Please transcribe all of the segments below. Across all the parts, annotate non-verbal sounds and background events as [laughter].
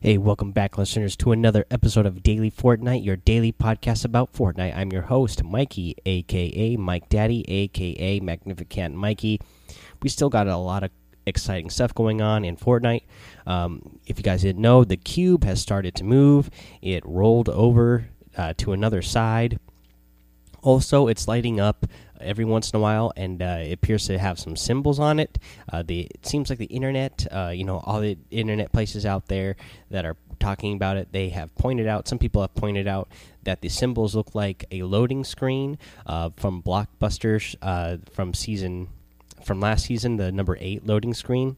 Hey, welcome back, listeners, to another episode of Daily Fortnite, your daily podcast about Fortnite. I'm your host, Mikey, aka Mike Daddy, aka Magnificent Mikey. We still got a lot of exciting stuff going on in Fortnite. Um, if you guys didn't know, the cube has started to move. It rolled over uh, to another side. Also, it's lighting up every once in a while, and uh, it appears to have some symbols on it. Uh, the it seems like the internet, uh, you know, all the internet places out there that are talking about it, they have pointed out. Some people have pointed out that the symbols look like a loading screen uh, from Blockbusters uh, from season from last season, the number eight loading screen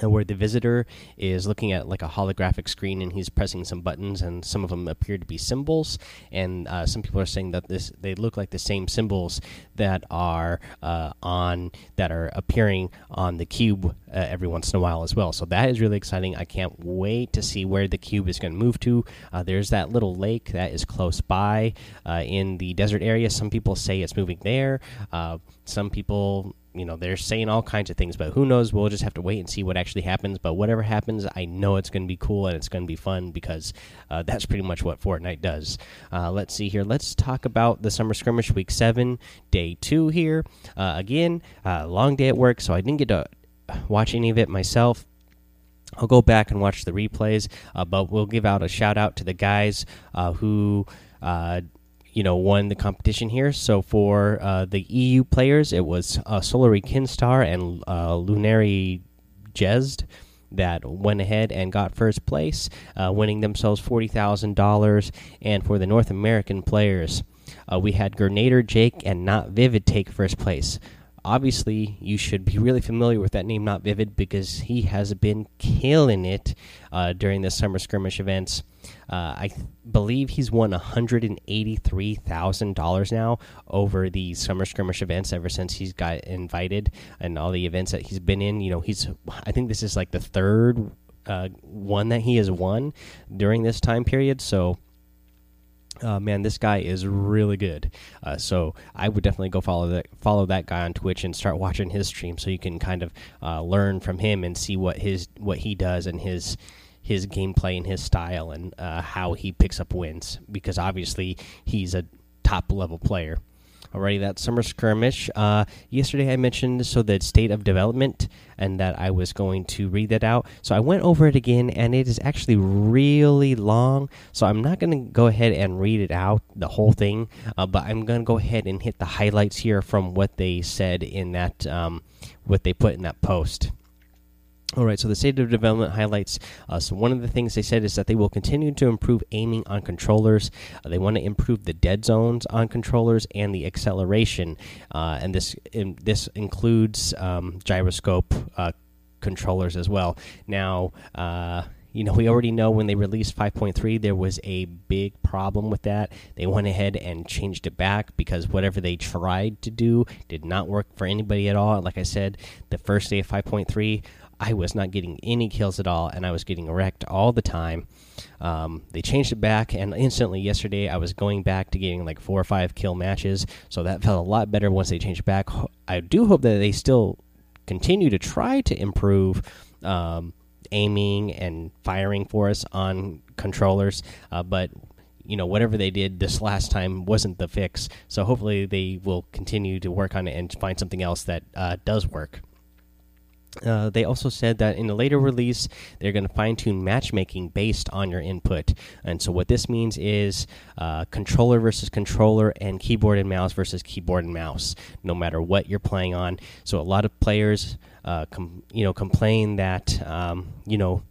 where the visitor is looking at like a holographic screen and he's pressing some buttons and some of them appear to be symbols. And uh, some people are saying that this they look like the same symbols that are uh, on that are appearing on the cube uh, every once in a while as well. So that is really exciting. I can't wait to see where the cube is going to move to. Uh, there's that little lake that is close by uh, in the desert area. Some people say it's moving there. Uh, some people you know they're saying all kinds of things but who knows? We'll just have to wait and see what actually happens. But whatever happens i know it's going to be cool and it's going to be fun because uh, that's pretty much what fortnite does. Uh, let's see here. Let's talk about the summer skirmish week 7 day 2 here. Uh, again uh, long day at work so i didn't get to watch any of it myself. I'll go back and watch the replays, uh, but we'll give out a shout out to the guys uh, who you know won the competition here. So for uh, the EU players, it was uh, Solary Kinstaar and uh, Lunary Jezd that went ahead and got first place, uh, winning themselves forty thousand dollars. And for the North American players, uh, we had Grenader Jake and Not Vivid take first place obviously you should be really familiar with that name not vivid because he has been killing it uh, during the summer skirmish events. Uh, i believe he's won $183000 now over the summer skirmish events ever since he's got invited and all the events that he's been in. You know he's i think this is like the third uh, one that he has won during this time period. So uh, man, this guy is really good. Uh, so I would definitely go follow that follow that guy on Twitch and start watching his stream, so you can kind of uh, learn from him and see what his what he does and his his gameplay and his style and uh, how he picks up wins. Because obviously he's a top level player. Alrighty, that summer skirmish. Uh, yesterday I mentioned so the state of development and that I was going to read that out. So I went over it again, and it is actually really long. So I'm not going to go ahead and read it out the whole thing, uh, but I'm going to go ahead and hit the highlights here from what they said in that um, what they put in that post. All right, so the state of development highlights. Uh, so one of the things they said is that they will continue to improve aiming on controllers. Uh, they want to improve the dead zones on controllers and the acceleration, uh, and this in, this includes um, gyroscope uh, controllers as well. Now uh, you know, we already know when they released 5.3, there was a big problem with that. They went ahead and changed it back because whatever they tried to do did not work for anybody at all. Like I said, the first day of 5.3, I was not getting any kills at all, and I was getting wrecked all the time. Um, they changed it back, and instantly yesterday I was going back to getting like four or five kill matches. So that felt a lot better once they changed it back. I do hope that they still continue to try to improve. Um, aiming and firing for us on controllers, uh, but you know whatever they did this last time wasn't the fix. So hopefully they will continue to work on it and find something else that uh, does work. Uh, they also said that in a later release, they're going to fine tune matchmaking based on your input. And so, what this means is uh, controller versus controller and keyboard and mouse versus keyboard and mouse, no matter what you're playing on. So, a lot of players, uh, you know, complain that, um, you know,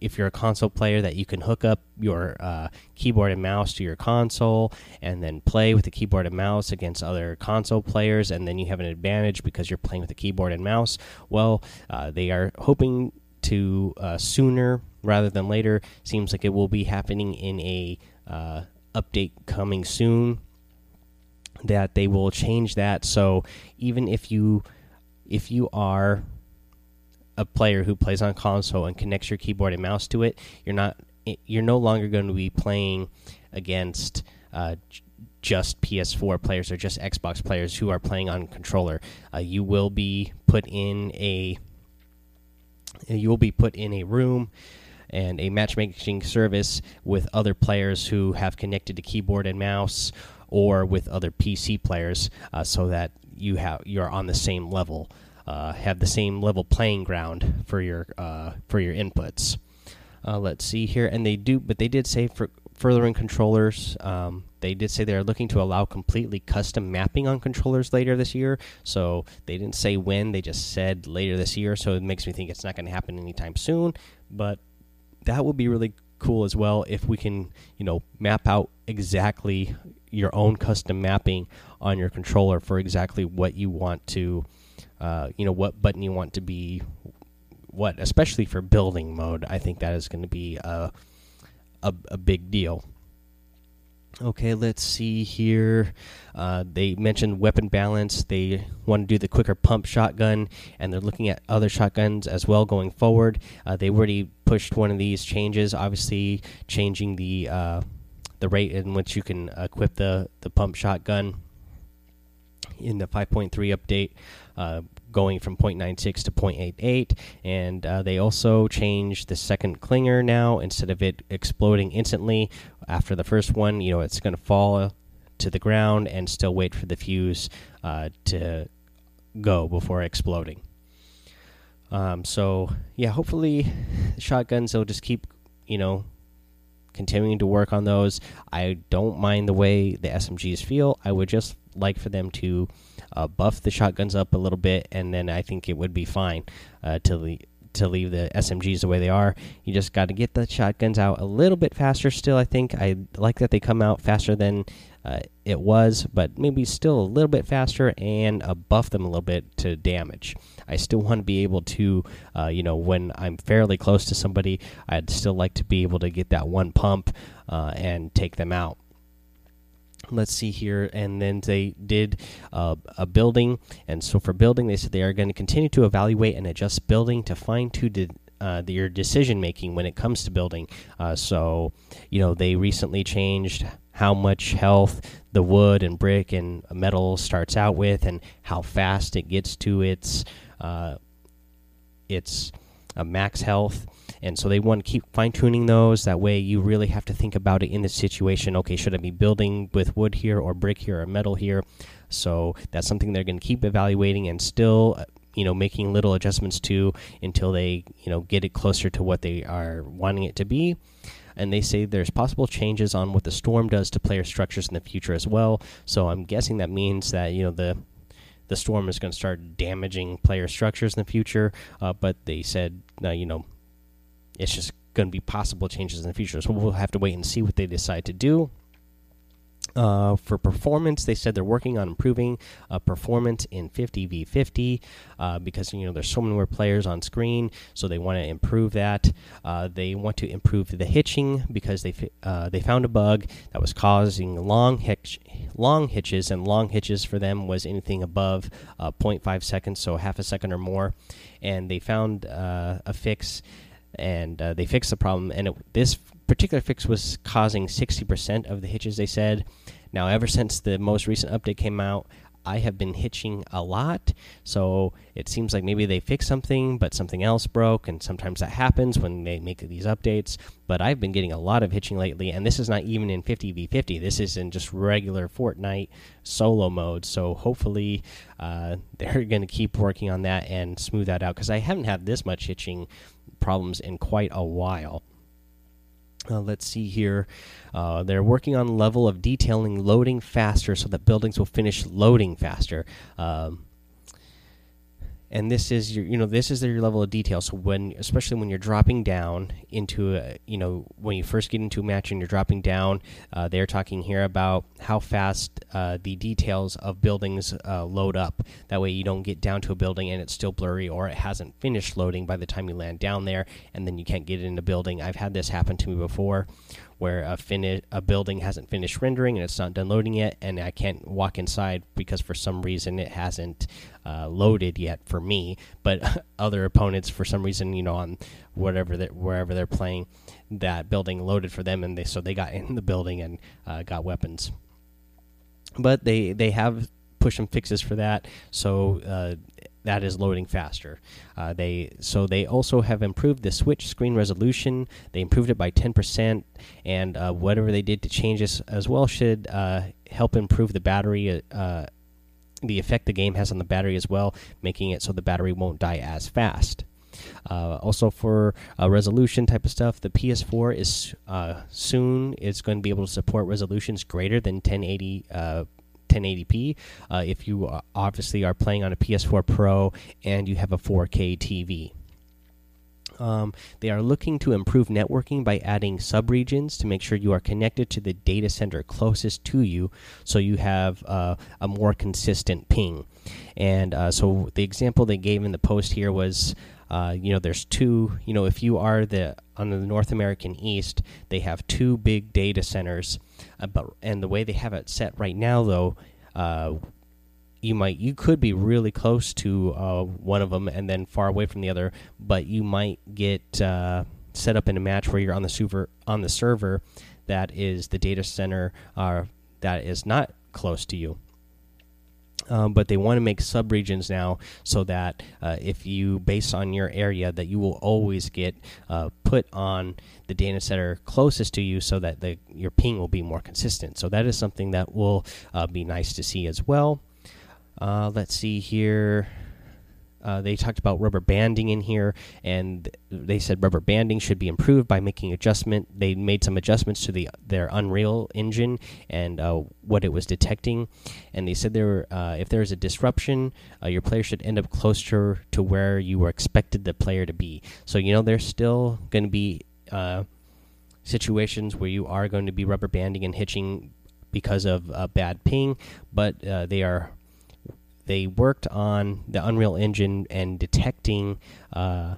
if you're a console player that you can hook up your uh, keyboard and mouse to your console and then play with the keyboard and mouse against other console players and then you have an advantage because you're playing with the keyboard and mouse. Well uh, they are hoping to uh, sooner rather than later. Seems like it will be happening in a uh, update coming soon that they will change that. So even if you if you are a player who plays on console and connects your keyboard and mouse to it, you're not you're no longer going to be playing against uh, just PS4 players or just Xbox players who are playing on controller. Uh, you will be put in a you will be put in a room and a matchmaking service with other players who have connected to keyboard and mouse or with other PC players, uh, so that you have you're on the same level, uh, have the same level playing ground for your uh, for your inputs. Uh, let's see here, and they do, but they did say for furthering controllers. Um, they did say they're looking to allow completely custom mapping on controllers later this year. So they didn't say when; they just said later this year. So it makes me think it's not going to happen anytime soon. But that would be really cool as well if we can, you know, map out exactly your own custom mapping on your controller for exactly what you want to, uh, you know, what button you want to be, what, especially for building mode. I think that is going to be a, a, a big deal. Okay, let's see here. Uh, they mentioned weapon balance. They want to do the quicker pump shotgun, and they're looking at other shotguns as well going forward. Uh, they already pushed one of these changes, obviously changing the uh, the rate in which you can equip the the pump shotgun in the 5.3 update, uh, going from 0.96 to 0.88. And uh, they also changed the second clinger now. Instead of it exploding instantly after the first one, you know, it's going to fall to the ground and still wait for the fuse uh, to go before exploding. Um, so, yeah, hopefully, shotguns, they'll just keep, you know, continuing to work on those. I don't mind the way the SMGs feel. I would just like for them to uh, buff the shotguns up a little bit, and then I think it would be fine uh, to leave, to leave the SMGs the way they are. You just got to get the shotguns out a little bit faster. Still, I think I like that they come out faster than uh, it was, but maybe still a little bit faster and uh, buff them a little bit to damage. I still want to be able to, uh, you know, when I'm fairly close to somebody, I'd still like to be able to get that one pump uh, and take them out. Let's see here, and then they did uh, a building, and so for building, they said they are going to continue to evaluate and adjust building to fine tune uh, your decision making when it comes to building. Uh, so, you know, they recently changed how much health the wood and brick and metal starts out with, and how fast it gets to its uh, its uh, max health. And so they want to keep fine tuning those. That way, you really have to think about it in the situation. Okay, should I be building with wood here, or brick here, or metal here? So that's something they're going to keep evaluating and still, uh, you know, making little adjustments to until they, you know, get it closer to what they are wanting it to be and they say there's possible changes on what the storm does to player structures in the future as well. So I'm guessing that means that you know the the storm is going to start damaging player structures in the future. Uh, but they said, uh, you know, it's just going to be possible changes in the future. So we'll have to wait and see what they decide to do. Uh, for performance, they said they're working on improving uh, performance in 50v50 uh, because you know there's so many more players on screen, so they want to improve that. Uh, they want to improve the hitching because they uh, they found a bug that was causing long hitch long hitches, and long hitches for them was anything above uh, 0.5 seconds, so half a second or more. And they found a fix, and they fixed the problem. And it, this particular fix was causing 60% of the hitches, they said. Now, ever since the most recent update came out, I have been hitching a lot. So it seems like maybe they fixed something, but something else broke. And sometimes that happens when they make these updates. But I've been getting a lot of hitching lately. And this is not even in 50v50. This is in just regular Fortnite solo mode. So hopefully uh, [laughs] they're going to keep working on that and smooth that out. Because I haven't had this much hitching problems in quite a while. Uh, let's see here. Uh, they're working on level of detailing loading faster so that buildings will finish loading faster. Um, and this is your you know this is your level of detail. So when especially when you're dropping down into a, you know when you first get into a match and you're dropping down uh, they're talking here about how fast uh, the details of buildings uh, load up. That way you don't get down to a building and it's still blurry or it hasn't finished loading by the time you land down there and then you can't get in the building. I've had this happen to me before where a finish a building hasn't finished rendering and it's not done loading yet, and I can't walk inside because for some reason it hasn't uh, loaded yet for me. But [laughs] other opponents, for some reason, you know, on whatever that wherever they're playing, that building loaded for them, and they so they got [laughs] in the building and uh, got weapons. But they they have pushed some fixes for that, so uh, that is loading faster. Uh, they so they also have improved the Switch screen resolution. They improved it by 10%, and uh, whatever they did to change this as well should uh, help improve the battery, uh, the effect the game has on the battery as well, making it so the battery won't die as fast. Uh, also, for resolution type of stuff, the PS4 is uh, soon is going to be able to support resolutions greater than 1080 1080p. Uh, if you uh, obviously are playing on a PS4 Pro and you have a 4K TV. Um, they are looking to improve networking by adding subregions to make sure you are connected to the data center closest to you so you have uh, a more consistent ping. And uh, so the example they gave in the post here was. Uh, you know, there's two. You know, if you are the on the North American East, they have two big data centers uh, but and the way they have it set right now, though, uh, you might you could be really close to uh, one of them and then far away from the other, but you might get uh, set up in a match where you're on the server on the server that is the data center uh, that is not close to you. Um, but they want to make subregions now so that uh, if you base on your area that you will always get uh, put on the data center closest to you so that the, your ping will be more consistent. So that is something that will uh, be nice to see as well. Uh, let's see here uh, they talked about rubber banding in here, and they said rubber banding should be improved by making adjustment. They made some adjustments to the their Unreal Engine and uh, what it was detecting, and they said there uh, if there is a disruption, uh, your player should end up closer to where you were expected the player to be. So you know there's still going to be uh, situations where you are going to be rubber banding and hitching because of a bad ping, but uh, they are they worked on the Unreal Engine and detecting uh,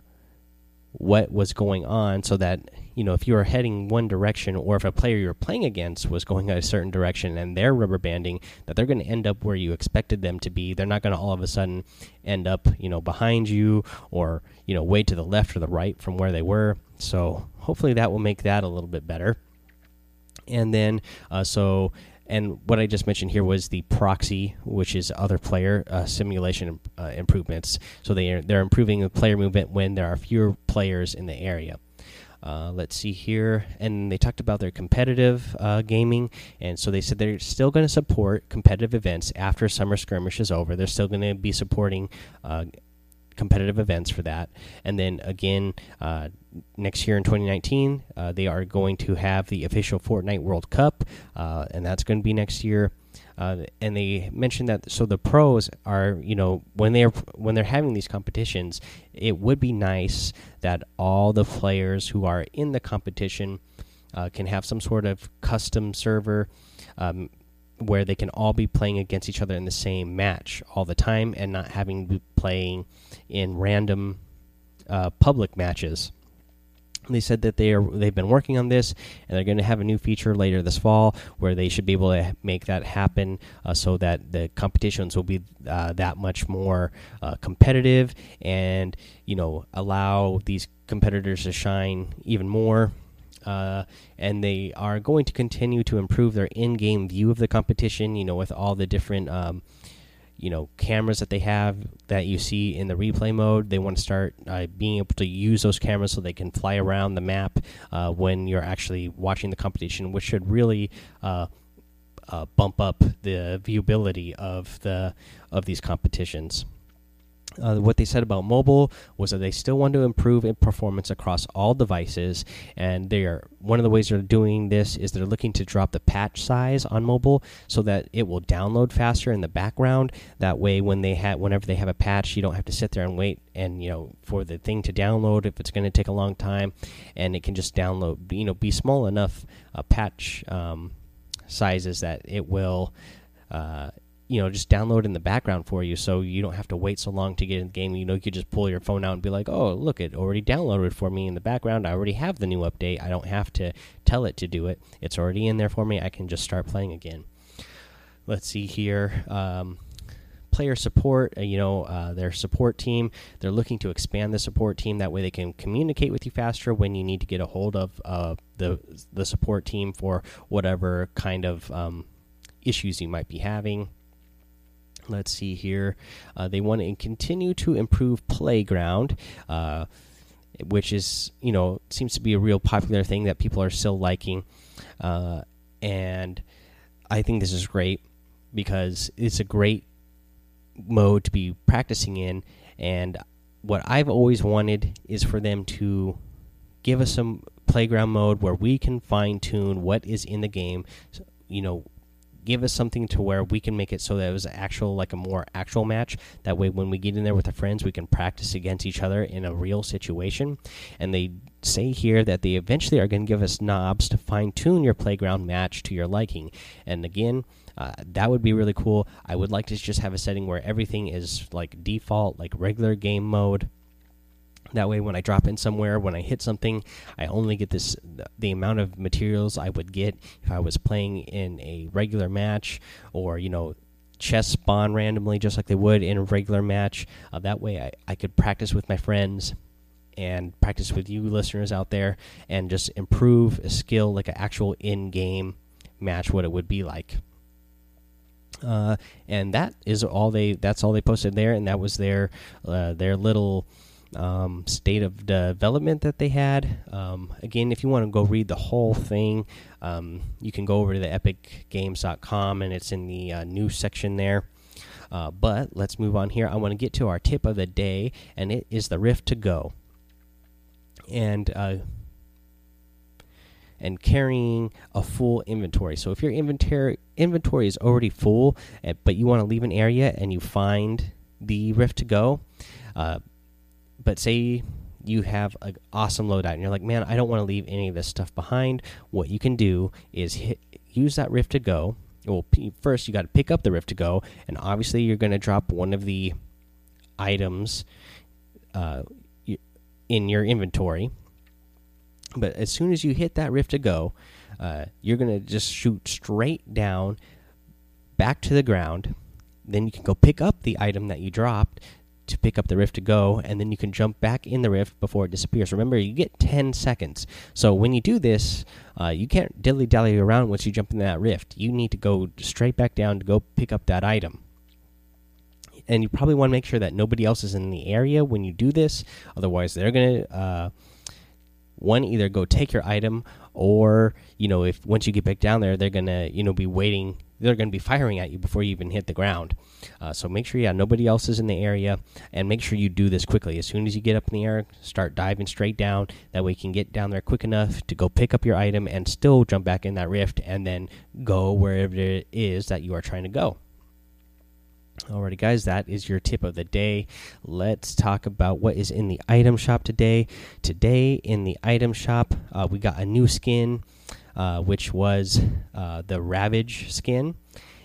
what was going on, so that you know if you were heading one direction, or if a player you're playing against was going a certain direction and they're rubber banding, that they're going to end up where you expected them to be. They're not going to all of a sudden end up you know behind you or you know way to the left or the right from where they were. So hopefully that will make that a little bit better. And then uh, so and what I just mentioned here was the proxy, which is other player uh, simulation uh, improvements. So they are, they're improving the player movement when there are fewer players in the area. Uh, let's see here, and they talked about their competitive uh, gaming, and so they said they're still going to support competitive events after summer skirmish is over. They're still going to be supporting uh, competitive events for that. And then again, uh, next year in 2019, uh, they are going to have the official Fortnite World Cup, uh, and that's going to be next year. Uh, and they mentioned that so the pros are you know when they're when they're having these competitions, it would be nice that all the players who are in the competition uh, can have some sort of custom server. Um, where they can all be playing against each other in the same match all the time and not having to be playing in random uh, public matches. They said that they are they've been working on this and they're going to have a new feature later this fall where they should be able to make that happen uh, so that the competitions will be uh, that much more uh, competitive and you know allow these competitors to shine even more uh, and they are going to continue to improve their in-game view of the competition. You know, with all the different, um, you know, cameras that they have that you see in the replay mode. They want to start uh, being able to use those cameras so they can fly around the map uh, when you're actually watching the competition, which should really. Uh, uh, bump up the viewability of the of these competitions. Uh, what they said about mobile was that they still want to improve in performance across all devices, and they are one of the ways they're doing this is they're looking to drop the patch size on mobile so that it will download faster in the background. That way, when they have whenever they have a patch, you don't have to sit there and wait and you know for the thing to download if it's going to take a long time, and it can just download. You know, be small enough uh, patch um, sizes that it will. Uh, you know just download in the background for you so you don't have to wait so long to get in the game. You know you could just pull your phone out and be like oh look it already downloaded for me in the background. I already have the new update. I don't have to tell it to do it. It's already in there for me. I can just start playing again. Let's see here um, player support uh, you know uh, their support team. They're looking to expand the support team. That way they can communicate with you faster when you need to get a hold of uh, the the support team for whatever kind of um, issues you might be having let's see here. Uh, they want to continue to improve playground, uh, which is you know seems to be a real popular thing that people are still liking, uh, and I think this is great because it's a great mode to be practicing in. And what I've always wanted is for them to give us some playground mode where we can fine tune what is in the game. You know, give us something to where we can make it so that it was actual like a more actual match. That way when we get in there with our friends we can practice against each other in a real situation. And they say here that they eventually are going to give us knobs to fine tune your playground match to your liking. And again uh, that would be really cool. I would like to just have a setting where everything is like default like regular game mode that way, when I drop in somewhere, when I hit something, I only get this the amount of materials I would get if I was playing in a regular match, or you know, chests spawn randomly just like they would in a regular match. Uh, that way, I, I could practice with my friends and practice with you listeners out there, and just improve a skill like an actual in-game match, what it would be like. Uh, and that is all they. That's all they posted there, and that was their uh, their little um, state of development that they had. Um, again, if you want to go read the whole thing, um, you can go over to the epicgames.com and it's in the uh, news section there. Uh, but let's move on here. I want to get to our tip of the day, and it is the Rift to Go. And uh, and carrying a full inventory. So if your inventory inventory is already full, eh, but you want to leave an area and you find the Rift to Go, uh, but say you have an awesome loadout and you're like, man, I don't want to leave any of this stuff behind. What you can do is hit, use that Rift to go. Well, first you got to pick up the Rift to go, and obviously you're going to drop one of the items uh, in your inventory. But as soon as you hit that Rift to go, uh, you're going to just shoot straight down back to the ground. Then you can go pick up the item that you dropped to pick up the rift to go, and then you can jump back in the rift before it disappears. Remember, you get 10 seconds. So when you do this, uh, you can't dilly dally around once you jump in that rift. You need to go straight back down to go pick up that item. And you probably want to make sure that nobody else is in the area when you do this. Otherwise, they're going to. Uh, one either go take your item or you know if once you get back down there they're gonna you know be waiting they're to be firing at you before you even hit the ground. Uh, so make sure, yeah, nobody else is in the area, and make sure you do this quickly. As soon as you get up in the air, start diving straight down. That way, you can get down there quick enough to go pick up your item and still jump back in that rift, and then go wherever it is that you are trying to go. Alrighty, guys, that is your tip of the day. Let's talk about what is in the item shop today. Today, in the item shop, uh, we got a new skin uh, which was uh, the Ravage skin,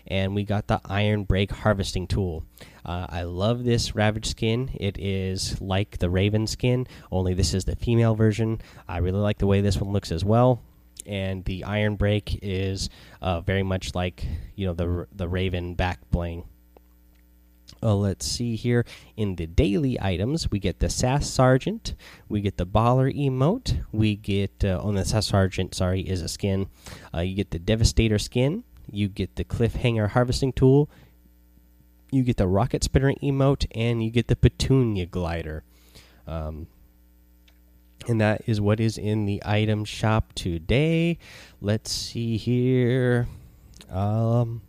and we got the Ironbeak harvesting tool. Uh, I love this Ravage skin. It is like the Raven skin, only this is the female version. I really like the way this one looks as well. And the Ironbeak is uh, very much like you know the the Raven back bling. Uh, let's see here. In the daily items we get the Sash Sergeant we get the baller emote we get uh, on the Sash Sergeant sorry is a skin. Uh, you get the devastator skin you get the cliffhanger harvesting tool you get the rocket spinner emote and you get the petunia glider. Um, and that is what is in the item shop today. Let's see here. Um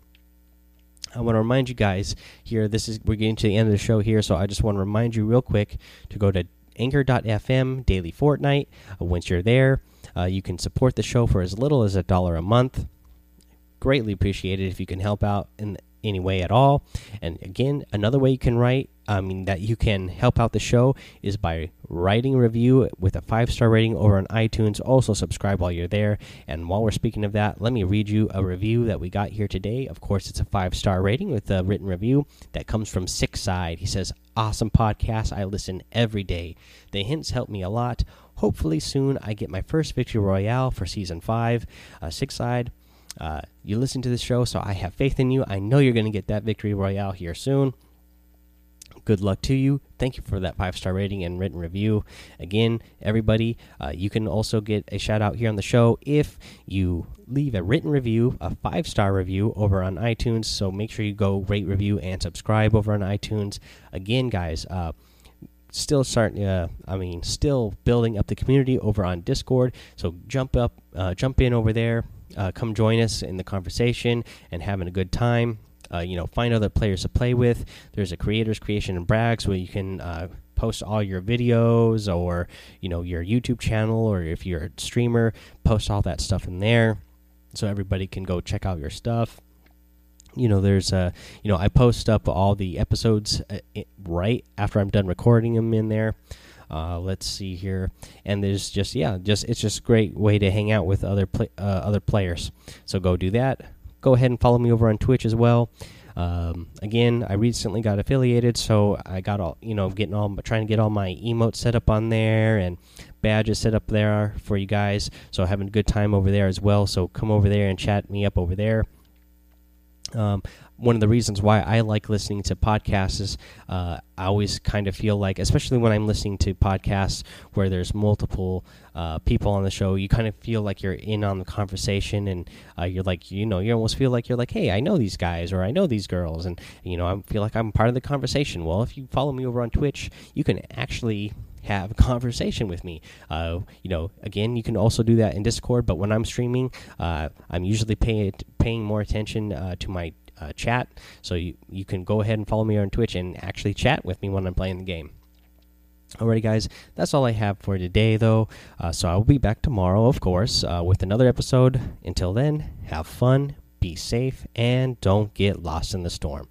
I want to remind you guys here. This is we're getting to the end of the show here, so I just want to remind you real quick to go to anchor.fm daily fortnite. Uh, once you're there, uh, you can support the show for as little as a dollar a month. Greatly appreciated if you can help out in any way at all. And again, another way you can write, I mean, that you can help out the show is by writing a review with a five star rating over on iTunes. Also, subscribe while you're there. And while we're speaking of that, let me read you a review that we got here today. Of course, it's a five star rating with a written review that comes from Six Side. He says, Awesome podcast. I listen every day. The hints help me a lot. Hopefully, soon I get my first victory royale for season five. Uh, Six Side uh, you listen to the show, so I have faith in you. I know you're going to get that victory royale here soon. Good luck to you. Thank you for that five star rating and written review. Again, everybody, uh, you can also get a shout out here on the show if you leave a written review, a five star review over on iTunes. So make sure you go rate, review, and subscribe over on iTunes. Again, guys, uh, still starting. Uh, I mean, still building up the community over on Discord. So jump up, uh, jump in over there. Uh, come join us in the conversation and having a good time. Uh, you know, find other players to play with. There's a creators creation and brags where you can uh, post all your videos or you know your YouTube channel or if you're a streamer, post all that stuff in there so everybody can go check out your stuff you know there's uh you know i post up all the episodes uh, right after i'm done recording them in there uh, let's see here. And there's just yeah just it's just a great way to hang out with other uh, other players. So go do that. Go ahead and follow me over on twitch as well. Um, again i recently got affiliated so i got all you know getting all trying to get all my emotes set up on there and badges set up there for you guys. So having a good time over there as well. So come over there and chat me up over there. Um, one of the reasons why I like listening to podcasts is uh, I always kind of feel like, especially when I'm listening to podcasts where there's multiple uh, people on the show, you kind of feel like you're in on the conversation, and uh, you're like, you know, you almost feel like you're like, hey, I know these guys or I know these girls, and you know, I feel like I'm part of the conversation. Well, if you follow me over on Twitch, you can actually have a conversation with me. Uh, you know, again, you can also do that in Discord. But when I'm streaming, uh, I'm usually paying paying more attention uh, to my uh, chat. So you you can go ahead and follow me on Twitch and actually chat with me when I'm playing the game. Alrighty, guys, that's all I have for today, though. Uh, so I'll be back tomorrow, of course, uh, with another episode. Until then, have fun, be safe, and don't get lost in the storm.